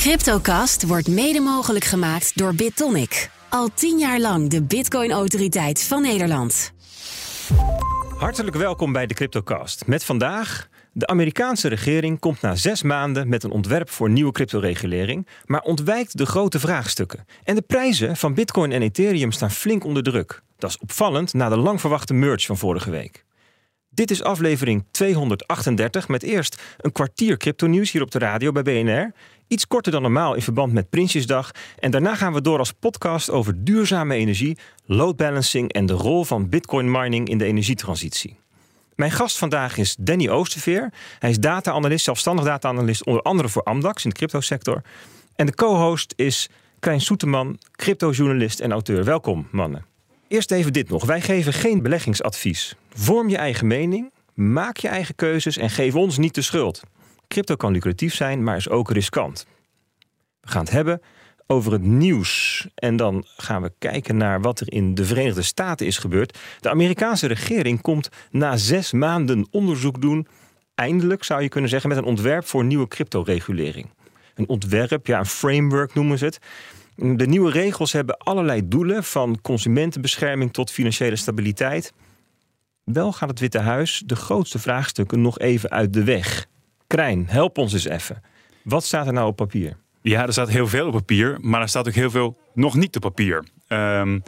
Cryptocast wordt mede mogelijk gemaakt door BitTonic. Al tien jaar lang de Bitcoin-autoriteit van Nederland. Hartelijk welkom bij de Cryptocast. Met vandaag. De Amerikaanse regering komt na zes maanden met een ontwerp voor nieuwe cryptoregulering, maar ontwijkt de grote vraagstukken. En de prijzen van Bitcoin en Ethereum staan flink onder druk. Dat is opvallend na de lang verwachte merge van vorige week. Dit is aflevering 238 met eerst een kwartier crypto-nieuws hier op de radio bij BNR. Iets korter dan normaal in verband met Prinsjesdag. En daarna gaan we door als podcast over duurzame energie, load balancing en de rol van bitcoin mining in de energietransitie. Mijn gast vandaag is Danny Oosterveer. Hij is data-analyst, zelfstandig data-analyst, onder andere voor Amdax in de cryptosector. En de co-host is Krijn Soeteman, cryptojournalist en auteur. Welkom, mannen. Eerst even dit nog. Wij geven geen beleggingsadvies. Vorm je eigen mening, maak je eigen keuzes en geef ons niet de schuld. Crypto kan lucratief zijn, maar is ook riskant. We gaan het hebben over het nieuws. En dan gaan we kijken naar wat er in de Verenigde Staten is gebeurd. De Amerikaanse regering komt na zes maanden onderzoek doen. Eindelijk zou je kunnen zeggen met een ontwerp voor nieuwe cryptoregulering. Een ontwerp, ja, een framework noemen ze het. De nieuwe regels hebben allerlei doelen, van consumentenbescherming tot financiële stabiliteit. Wel gaat het Witte Huis de grootste vraagstukken nog even uit de weg. Krijn, help ons eens even. Wat staat er nou op papier? Ja, er staat heel veel op papier, maar er staat ook heel veel nog niet op papier. Um,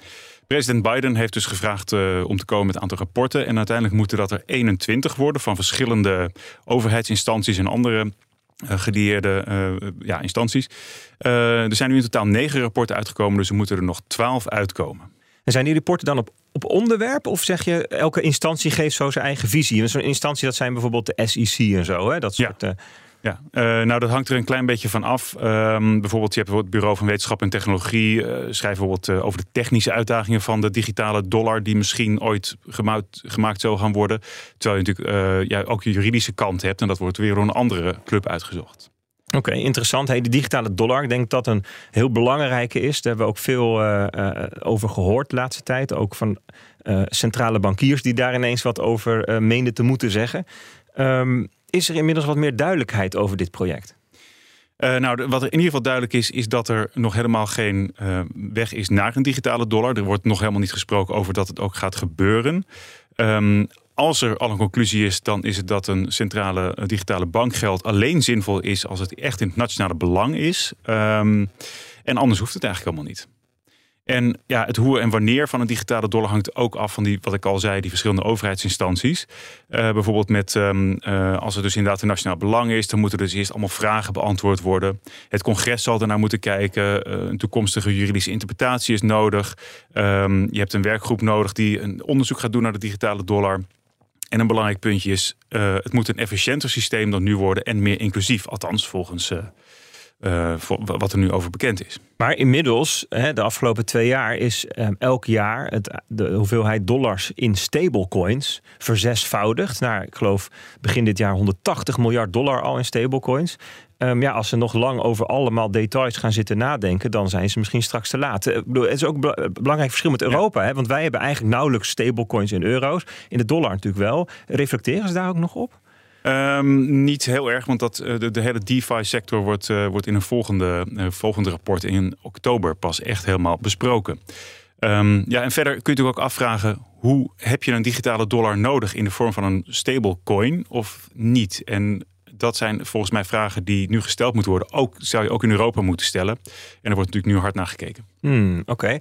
president Biden heeft dus gevraagd uh, om te komen met een aantal rapporten. En uiteindelijk moeten dat er 21 worden van verschillende overheidsinstanties en andere gedieerde uh, ja, instanties. er zijn nu in totaal negen rapporten uitgekomen, dus er moeten er nog 12 uitkomen. En zijn die rapporten dan op, op onderwerp? Of zeg je, elke instantie geeft zo zijn eigen visie? Zo'n instantie, dat zijn bijvoorbeeld de SEC en zo, hè? Dat soort... Ja. Ja, uh, nou dat hangt er een klein beetje van af. Um, bijvoorbeeld, je hebt het Bureau van Wetenschap en Technologie. Uh, schrijft bijvoorbeeld uh, over de technische uitdagingen van de digitale dollar, die misschien ooit gemaakt, zou gaan worden. Terwijl je natuurlijk ja, ook je juridische kant hebt. En dat wordt weer door een andere club uitgezocht. Oké, interessant. Hey, de digitale dollar, ik denk dat een heel belangrijke is. Daar hebben we ook veel over gehoord de laatste tijd. Ook van centrale bankiers die daar ineens wat over meenden te moeten zeggen. Um, is er inmiddels wat meer duidelijkheid over dit project? Uh, nou, wat er in ieder geval duidelijk is, is dat er nog helemaal geen uh, weg is naar een digitale dollar. Er wordt nog helemaal niet gesproken over dat het ook gaat gebeuren. Um, als er al een conclusie is, dan is het dat een centrale digitale bankgeld alleen zinvol is als het echt in het nationale belang is. Um, en anders hoeft het eigenlijk helemaal niet. En ja, het hoe en wanneer van een digitale dollar hangt ook af van die, wat ik al zei, die verschillende overheidsinstanties. Uh, bijvoorbeeld met, um, uh, als het dus inderdaad een nationaal belang is, dan moeten dus eerst allemaal vragen beantwoord worden. Het congres zal daarnaar moeten kijken. Uh, een toekomstige juridische interpretatie is nodig. Um, je hebt een werkgroep nodig die een onderzoek gaat doen naar de digitale dollar. En een belangrijk puntje is, het moet een efficiënter systeem dan nu worden en meer inclusief, althans volgens uh, wat er nu over bekend is. Maar inmiddels, hè, de afgelopen twee jaar, is um, elk jaar het, de hoeveelheid dollars in stablecoins verzesvoudigd. Naar, ik geloof, begin dit jaar 180 miljard dollar al in stablecoins. Um, ja, als ze nog lang over allemaal details gaan zitten nadenken, dan zijn ze misschien straks te laat. Ik bedoel, het is ook een belangrijk verschil met Europa, ja. hè, want wij hebben eigenlijk nauwelijks stablecoins in euro's. In de dollar natuurlijk wel. Reflecteren ze daar ook nog op? Um, niet heel erg, want dat, de, de hele DeFi-sector wordt, uh, wordt in een volgende, uh, volgende rapport in oktober pas echt helemaal besproken. Um, ja, en verder kun je natuurlijk ook afvragen: hoe heb je een digitale dollar nodig in de vorm van een stablecoin of niet? En dat zijn volgens mij vragen die nu gesteld moeten worden. Ook zou je ook in Europa moeten stellen. En er wordt natuurlijk nu hard naar gekeken. Hmm, Oké.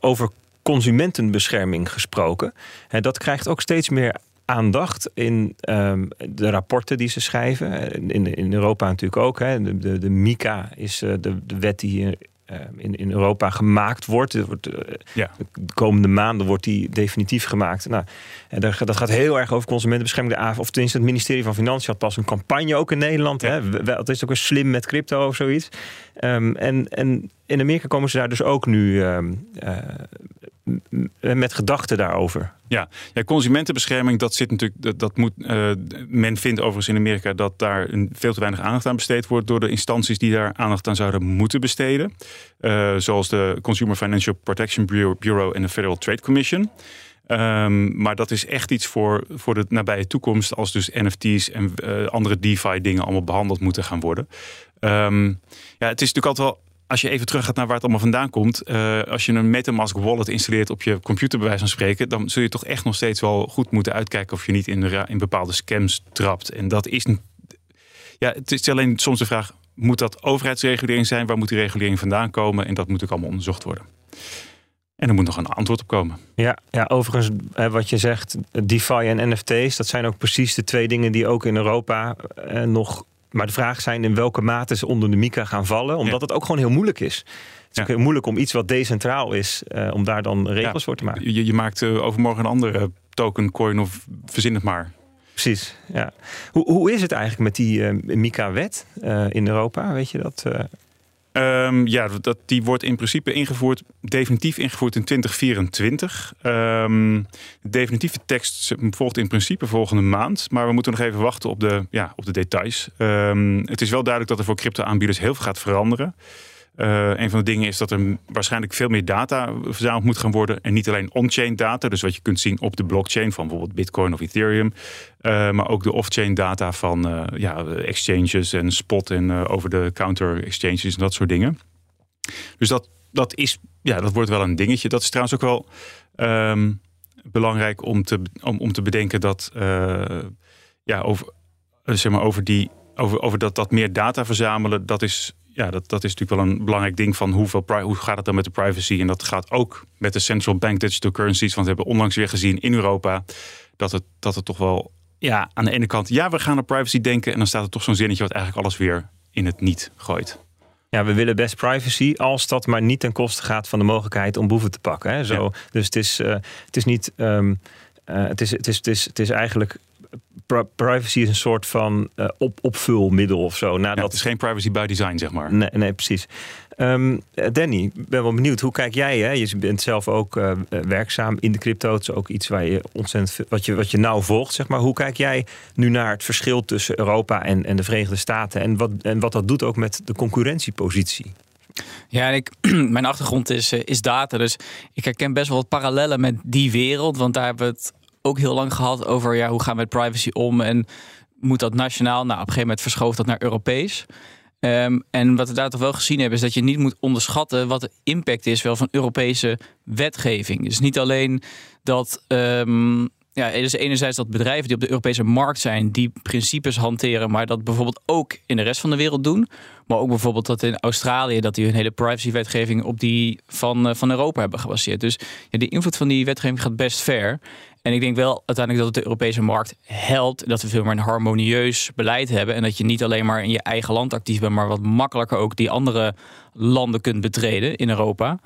Over consumentenbescherming gesproken. En dat krijgt ook steeds meer aandacht in um, de rapporten die ze schrijven. In, in Europa natuurlijk ook. Hè. De, de, de MICA is uh, de, de wet die hier uh, in, in Europa gemaakt wordt. wordt ja. De komende maanden wordt die definitief gemaakt. Nou, en dat, dat gaat heel erg over consumentenbescherming. De AV, of tenminste het ministerie van Financiën had pas een campagne ook in Nederland. Ja. Hè. Dat is ook weer slim met crypto of zoiets. Um, en, en in Amerika komen ze daar dus ook nu um, met gedachten daarover. Ja. ja, consumentenbescherming, dat zit natuurlijk. Dat, moet, uh, men vindt overigens in Amerika dat daar een, veel te weinig aandacht aan besteed wordt door de instanties die daar aandacht aan zouden moeten besteden. Uh, zoals de Consumer Financial Protection Bureau en de Federal Trade Commission. Ehm, maar dat is echt iets voor, voor de nabije toekomst, als dus NFT's en andere DeFi-dingen allemaal behandeld moeten gaan worden. Ehm, ja, het is natuurlijk altijd wel als je even terug gaat naar waar het allemaal vandaan komt. Uh, als je een MetaMask wallet installeert op je computer, bij wijze van spreken. dan zul je toch echt nog steeds wel goed moeten uitkijken. of je niet in, in bepaalde scams trapt. En dat is. Ja, het is alleen soms de vraag: moet dat overheidsregulering zijn? Waar moet die regulering vandaan komen? En dat moet ook allemaal onderzocht worden. En er moet nog een antwoord op komen. Ja, ja overigens, wat je zegt, DeFi en NFT's, dat zijn ook precies de twee dingen die ook in Europa eh, nog maar de vraag zijn in welke mate ze onder de mica gaan vallen. Omdat het ook gewoon heel moeilijk is. Het is ook heel moeilijk om iets wat decentraal is, uh, om daar dan regels voor te maken. Je, je maakt uh, overmorgen een andere token, coin of verzin het maar. Precies, ja. Hoe, hoe is het eigenlijk met die uh, MICA-wet in Europa? Weet je dat? Um, ja, dat, die wordt in principe ingevoerd, definitief ingevoerd in 2024. Um, ehm, de definitieve tekst volgt in principe volgende maand. Maar we moeten nog even wachten op de, ja, op de details. Um, het is wel duidelijk dat er voor crypto-aanbieders heel veel gaat veranderen. Uh, een van de dingen is dat er waarschijnlijk veel meer data verzameld moet gaan worden. En niet alleen on-chain data, dus wat je kunt zien op de blockchain van bijvoorbeeld Bitcoin of Ethereum. Uh, maar ook de off-chain data van uh, ja, exchanges en spot en over de counter exchanges en dat soort dingen. Dus dat, dat, is, ja, dat wordt wel een dingetje. Dat is trouwens ook wel um, belangrijk om te, om, om te bedenken dat ja, over, zeg maar, over, die, over, over dat, dat meer data verzamelen, dat is ja, dat, dat is natuurlijk wel een belangrijk ding van hoeveel, hoe gaat het dan met de privacy. En dat gaat ook met de central bank digital currencies. Want we hebben onlangs weer gezien in Europa dat het, dat het toch wel, ja, aan de ene kant, ja, we gaan op privacy denken. En dan staat er toch zo'n zinnetje wat eigenlijk alles weer in het niet gooit. Ja, we willen best privacy als dat maar niet ten koste gaat van de mogelijkheid om boeven te pakken. Hè? Zo, Dus het is, uh, het is niet. Um, uh, het, is, het, is, het, is, het is eigenlijk privacy is een soort van uh, op, opvulmiddel of zo. Nadat... Ja, het is geen privacy by design, zeg maar. Nee, nee precies. Um, Danny, ik ben wel benieuwd. Hoe kijk jij? Hè? Je bent zelf ook uh, werkzaam in de crypto. Het is ook iets waar je ontzettend wat je, wat je nauw volgt. Zeg maar. Hoe kijk jij nu naar het verschil tussen Europa en, en de Verenigde Staten? En wat, en wat dat doet ook met de concurrentiepositie? Ja, ik, mijn achtergrond is, is data. Dus ik herken best wel wat parallellen met die wereld. Want daar hebben we het ook heel lang gehad over ja, hoe gaan we met privacy om en moet dat nationaal? Nou, op een gegeven moment verschoof dat naar Europees. Ehm, en wat we daar toch wel gezien hebben, is dat je niet moet onderschatten wat de impact is wel van Europese wetgeving. Dus niet alleen dat. Um, ja, is enerzijds dat bedrijven die op de Europese markt zijn, die principes hanteren, maar dat bijvoorbeeld ook in de rest van de wereld doen. Maar ook bijvoorbeeld dat in Australië, dat die hun hele privacywetgeving op die van, uh, van Europa hebben gebaseerd. Dus ja, de invloed van die wetgeving gaat best ver. En ik denk wel uiteindelijk dat het de Europese markt helpt. Dat we veel meer een harmonieus beleid hebben. En dat je niet alleen maar in je eigen land actief bent, maar wat makkelijker ook die andere landen kunt betreden in Europa.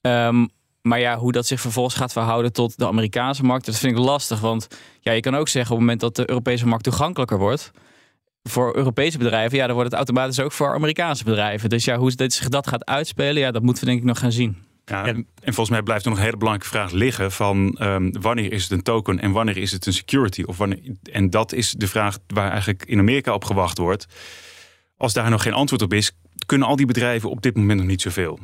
Um, maar ja, hoe dat zich vervolgens gaat verhouden tot de Amerikaanse markt, dat vind ik lastig. Want ja, je kan ook zeggen op het moment dat de Europese markt toegankelijker wordt voor Europese bedrijven, ja, dan wordt het automatisch ook voor Amerikaanse bedrijven. Dus ja, hoe zich dat gaat uitspelen, ja, dat moeten we denk ik nog gaan zien. En, volgens mij blijft er nog een hele belangrijke vraag liggen van um, wanneer is het een token en wanneer is het een security? Of wanneer, en dat is de vraag waar eigenlijk in Amerika op gewacht wordt. Als daar nog geen antwoord op is, kunnen al die bedrijven op dit moment nog niet zoveel.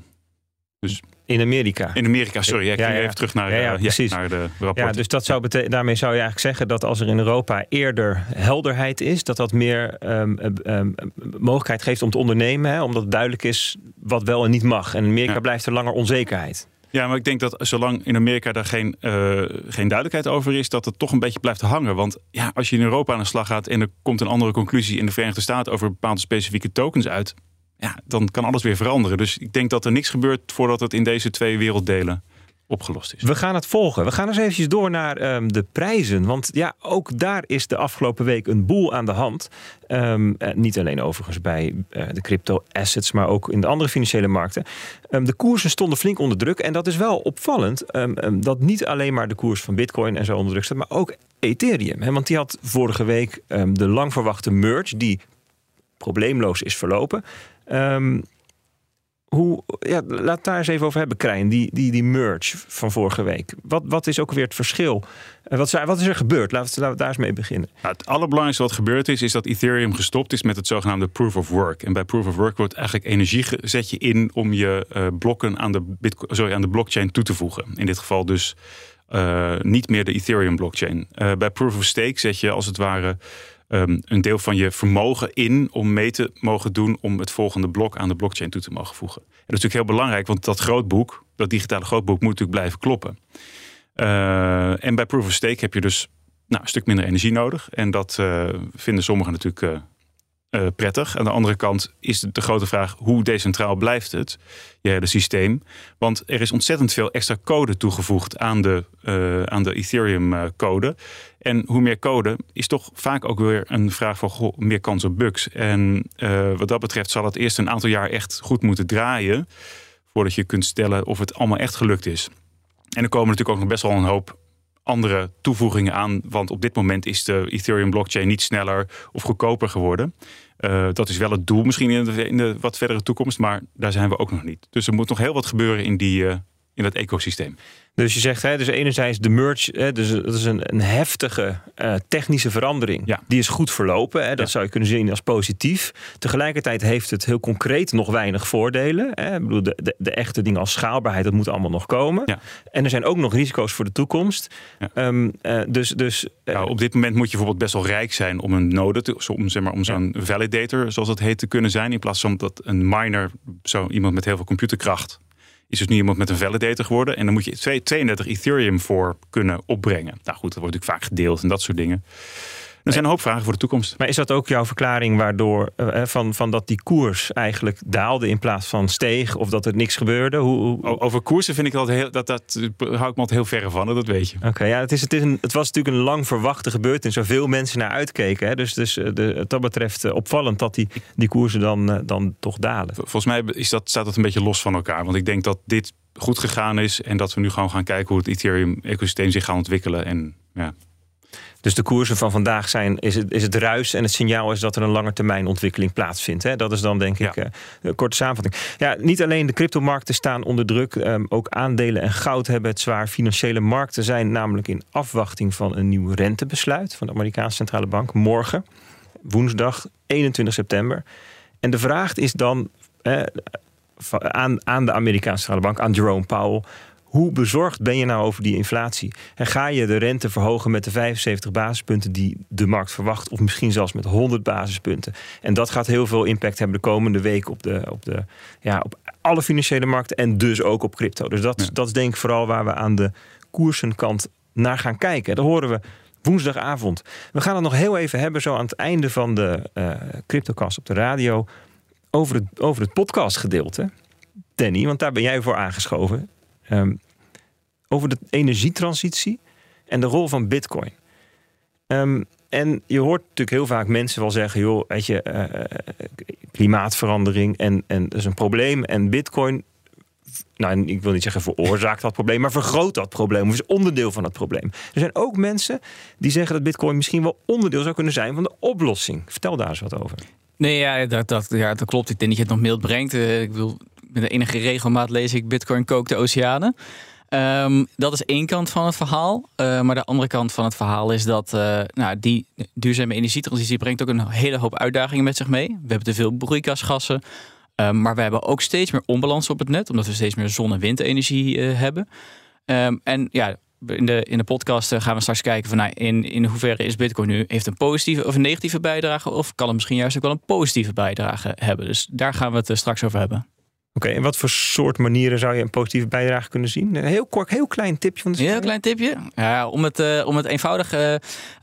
Dus in Amerika. In Amerika, sorry. Ik ja, ja, even terug naar, ja, eh, precies. naar de rapport. Ja, dus dat zou betekenen, daarmee zou je eigenlijk zeggen dat als er in Europa eerder helderheid is, dat dat meer um, um, mogelijkheid geeft om te ondernemen, hè, omdat het duidelijk is wat wel en niet mag. En in Amerika blijft er langer onzekerheid. Ja, maar ik denk dat zolang in Amerika daar geen, uh, geen duidelijkheid over is, dat het toch een beetje blijft hangen. Want ja, als je in Europa aan de slag gaat en er komt een andere conclusie in de Verenigde Staten over bepaalde specifieke tokens uit, ja, dan kan alles weer veranderen. Dus ik denk dat er niks gebeurt voordat het in deze twee werelddelen opgelost is. We gaan het volgen. We gaan eens eventjes door naar ehm, de prijzen. Want ja, ook daar is de afgelopen week een boel aan de hand. Um, niet alleen overigens bij uh, de crypto assets, maar ook in de andere financiële markten. Um, de koersen stonden flink onder druk. En dat is wel opvallend. dat niet alleen maar de koers van Bitcoin en zo onder druk staat, maar ook Ethereum. Hè? Want die had vorige week de lang verwachte merge, die probleemloos is verlopen. Um, hoe, ja, daar eens even over hebben, Krijn. Die, die, die merge van vorige week. Wat, wat is ook weer het verschil? Wat is, wat is er gebeurd? Laten we, laten we daar eens mee beginnen. Nou, het allerbelangrijkste wat gebeurd is, is dat Ethereum gestopt is met het zogenaamde proof of work. En bij proof of work wordt eigenlijk energie zet je in om je uh, blokken aan de, sorry, aan de blockchain toe te voegen. In dit geval dus niet meer de Ethereum blockchain. bij Proof of Stake zet je als het ware Ehm, een deel van je vermogen in om mee te mogen doen om het volgende blok aan de blockchain toe te mogen voegen. En dat is natuurlijk heel belangrijk, want dat grootboek, dat digitale grootboek, moet natuurlijk blijven kloppen. Uh, en bij Proof of Stake heb je dus nou, een stuk minder energie nodig. En dat uh, vinden sommigen natuurlijk uh, prettig. Aan de andere kant is de grote vraag: hoe decentraal blijft het, je hele systeem? Want er is ontzettend veel extra code toegevoegd aan de, uh, aan de Ethereum-code. En hoe meer code is toch vaak ook weer een vraag goh, meer kans op bugs. En wat dat betreft zal het eerst een aantal jaar echt goed moeten draaien. voordat je kunt stellen of het allemaal echt gelukt is. En er komen natuurlijk ook nog best wel een hoop andere toevoegingen aan. Want op dit moment is de Ethereum blockchain niet sneller of goedkoper geworden. Uh, dat is wel het doel misschien in de, in de, wat verdere toekomst, maar daar zijn we ook nog niet. Dus er moet nog heel wat gebeuren in, die, uh, in dat ecosysteem. Dus je zegt, hè, dus enerzijds de merge, hè, dus dat is een, een heftige uh, technische verandering. Ja. Die is goed verlopen. Hè, dat Ja. zou je kunnen zien als positief. Tegelijkertijd heeft het heel concreet nog weinig voordelen. Hè. Ik bedoel, de, de, de echte dingen als schaalbaarheid, dat moet allemaal nog komen. Ja. En er zijn ook nog risico's voor de toekomst. Ehm, eh, dus dus eh, Nou, op dit moment moet je bijvoorbeeld best wel rijk zijn om een node, te, om, zeg maar, om zo'n validator, zoals dat heet, te kunnen zijn. In plaats van dat een miner, zo iemand met heel veel computerkracht, is dus nu iemand met een validator geworden. En dan moet je twee- 32 Ethereum voor kunnen opbrengen. Nou goed, dat wordt natuurlijk vaak gedeeld en dat soort dingen. Er zijn een hoop vragen voor de toekomst. Maar is dat ook jouw verklaring waardoor eh, van, van dat die koers eigenlijk daalde in plaats van steeg of dat er niks gebeurde? Hoe, Over koersen vind ik dat heel, dat, dat hou ik me altijd heel verre van, dat weet je. Oké, ja, het, is, het, is een, het was natuurlijk een lang verwachte gebeurtenis waar veel mensen naar uitkeken. Hè? Dus, dus eh, de, dat betreft eh, opvallend dat die, die koersen dan, dan toch dalen. Volgens mij is dat, staat dat een beetje los van elkaar. Want ik denk dat dit goed gegaan is en dat we nu gewoon gaan kijken hoe het Ethereum-ecosysteem zich gaat ontwikkelen. En ja, Dus de koersen van vandaag zijn, is het, is het ruis en het signaal is dat er een langetermijn ontwikkeling plaatsvindt. Hè? Dat is dan denk ik eh, een korte samenvatting. Ja, niet alleen de cryptomarkten staan onder druk, ehm, ook aandelen en goud hebben het zwaar. Financiële markten zijn namelijk in afwachting van een nieuw rentebesluit van de Amerikaanse Centrale Bank morgen, woensdag 21 september. En de vraag is dan eh, aan de Amerikaanse Centrale Bank, aan Jerome Powell. Hoe bezorgd ben je nou over die inflatie? En ga je de rente verhogen met de 75 basispunten die de markt verwacht, of misschien zelfs met 100 basispunten? En dat gaat heel veel impact hebben de komende week op, de, op, de, ja, op alle financiële markten en dus ook op crypto. Dus dat, Ja. dat is denk ik vooral waar we aan de koersenkant naar gaan kijken. Dat horen we woensdagavond. We gaan het nog heel even hebben, zo aan het einde van de eh CryptoCast op de radio, over het, over het podcastgedeelte. Danny, want daar ben jij voor aangeschoven. Ehm, over de energietransitie en de rol van Bitcoin. Ehm, en je hoort natuurlijk heel vaak mensen wel zeggen: joh, weet je, eh, eh, klimaatverandering en, en dat is een probleem. En Bitcoin, nou, ik wil niet zeggen veroorzaakt dat probleem, maar vergroot dat probleem of is onderdeel van het probleem. Er zijn ook mensen die zeggen dat Bitcoin misschien wel onderdeel zou kunnen zijn van de oplossing. Vertel daar eens wat over. Nee, ja, dat, dat, ja, dat klopt. Ik denk dat je het nog mild brengt. Eh, ik bedoel, met de enige regelmaat lees ik Bitcoin kookt de oceanen. Ehm, dat is één kant van het verhaal. Eh, maar de andere kant van het verhaal is dat eh, nou, die duurzame energietransitie brengt ook een hele hoop uitdagingen met zich mee. We hebben te veel broeikasgassen. Ehm, maar we hebben ook steeds meer onbalans op het net, omdat we steeds meer zon- en windenergie eh, hebben. Ehm, en ja, in de, in de podcast gaan we straks kijken van nou, in, in hoeverre is Bitcoin nu heeft een positieve of een negatieve bijdrage, of kan het misschien juist ook wel een positieve bijdrage hebben. Dus daar gaan we het straks over hebben. Oké, en wat voor soort manieren zou je een positieve bijdrage kunnen zien? Een heel kort, heel klein tipje van de heel klein tipje. Ja, om, het, eh, om het eenvoudig eh,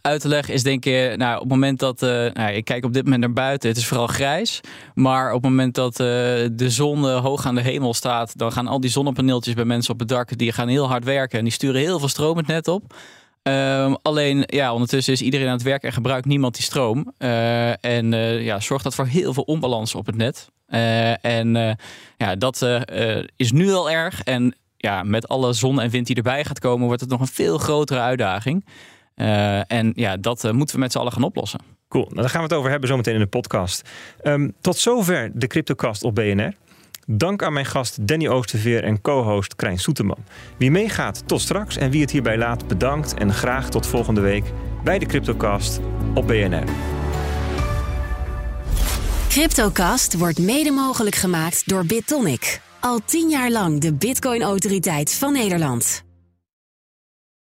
uit te leggen is denk ik... Nou, op het moment dat... eh, nou, ik kijk op dit moment naar buiten. Het is vooral grijs. Maar op het moment dat eh, de zon eh, hoog aan de hemel staat... dan gaan al die zonnepaneeltjes bij mensen op het dak... die gaan heel hard werken. En die sturen heel veel stroom het net op. Ehm, alleen, ja, ondertussen is iedereen aan het werk... en gebruikt niemand die stroom. Eh, en eh, ja, zorgt dat voor heel veel onbalans op het net. Eh, en eh, ja, dat eh, is nu al erg. En ja, met alle zon en wind die erbij gaat komen, wordt het nog een veel grotere uitdaging. En ja, dat moeten we met z'n allen gaan oplossen. Cool, nou, daar gaan we het over hebben zometeen in de podcast. Ehm, tot zover de CryptoCast op BNR. Dank aan mijn gast Danny Oosterveer en co-host Krijn Soeterman. Wie meegaat, tot straks. En wie het hierbij laat, bedankt. En graag tot volgende week bij de CryptoCast op BNR. Cryptocast wordt mede mogelijk gemaakt door BitTonic. Al tien jaar lang de Bitcoin-autoriteit van Nederland.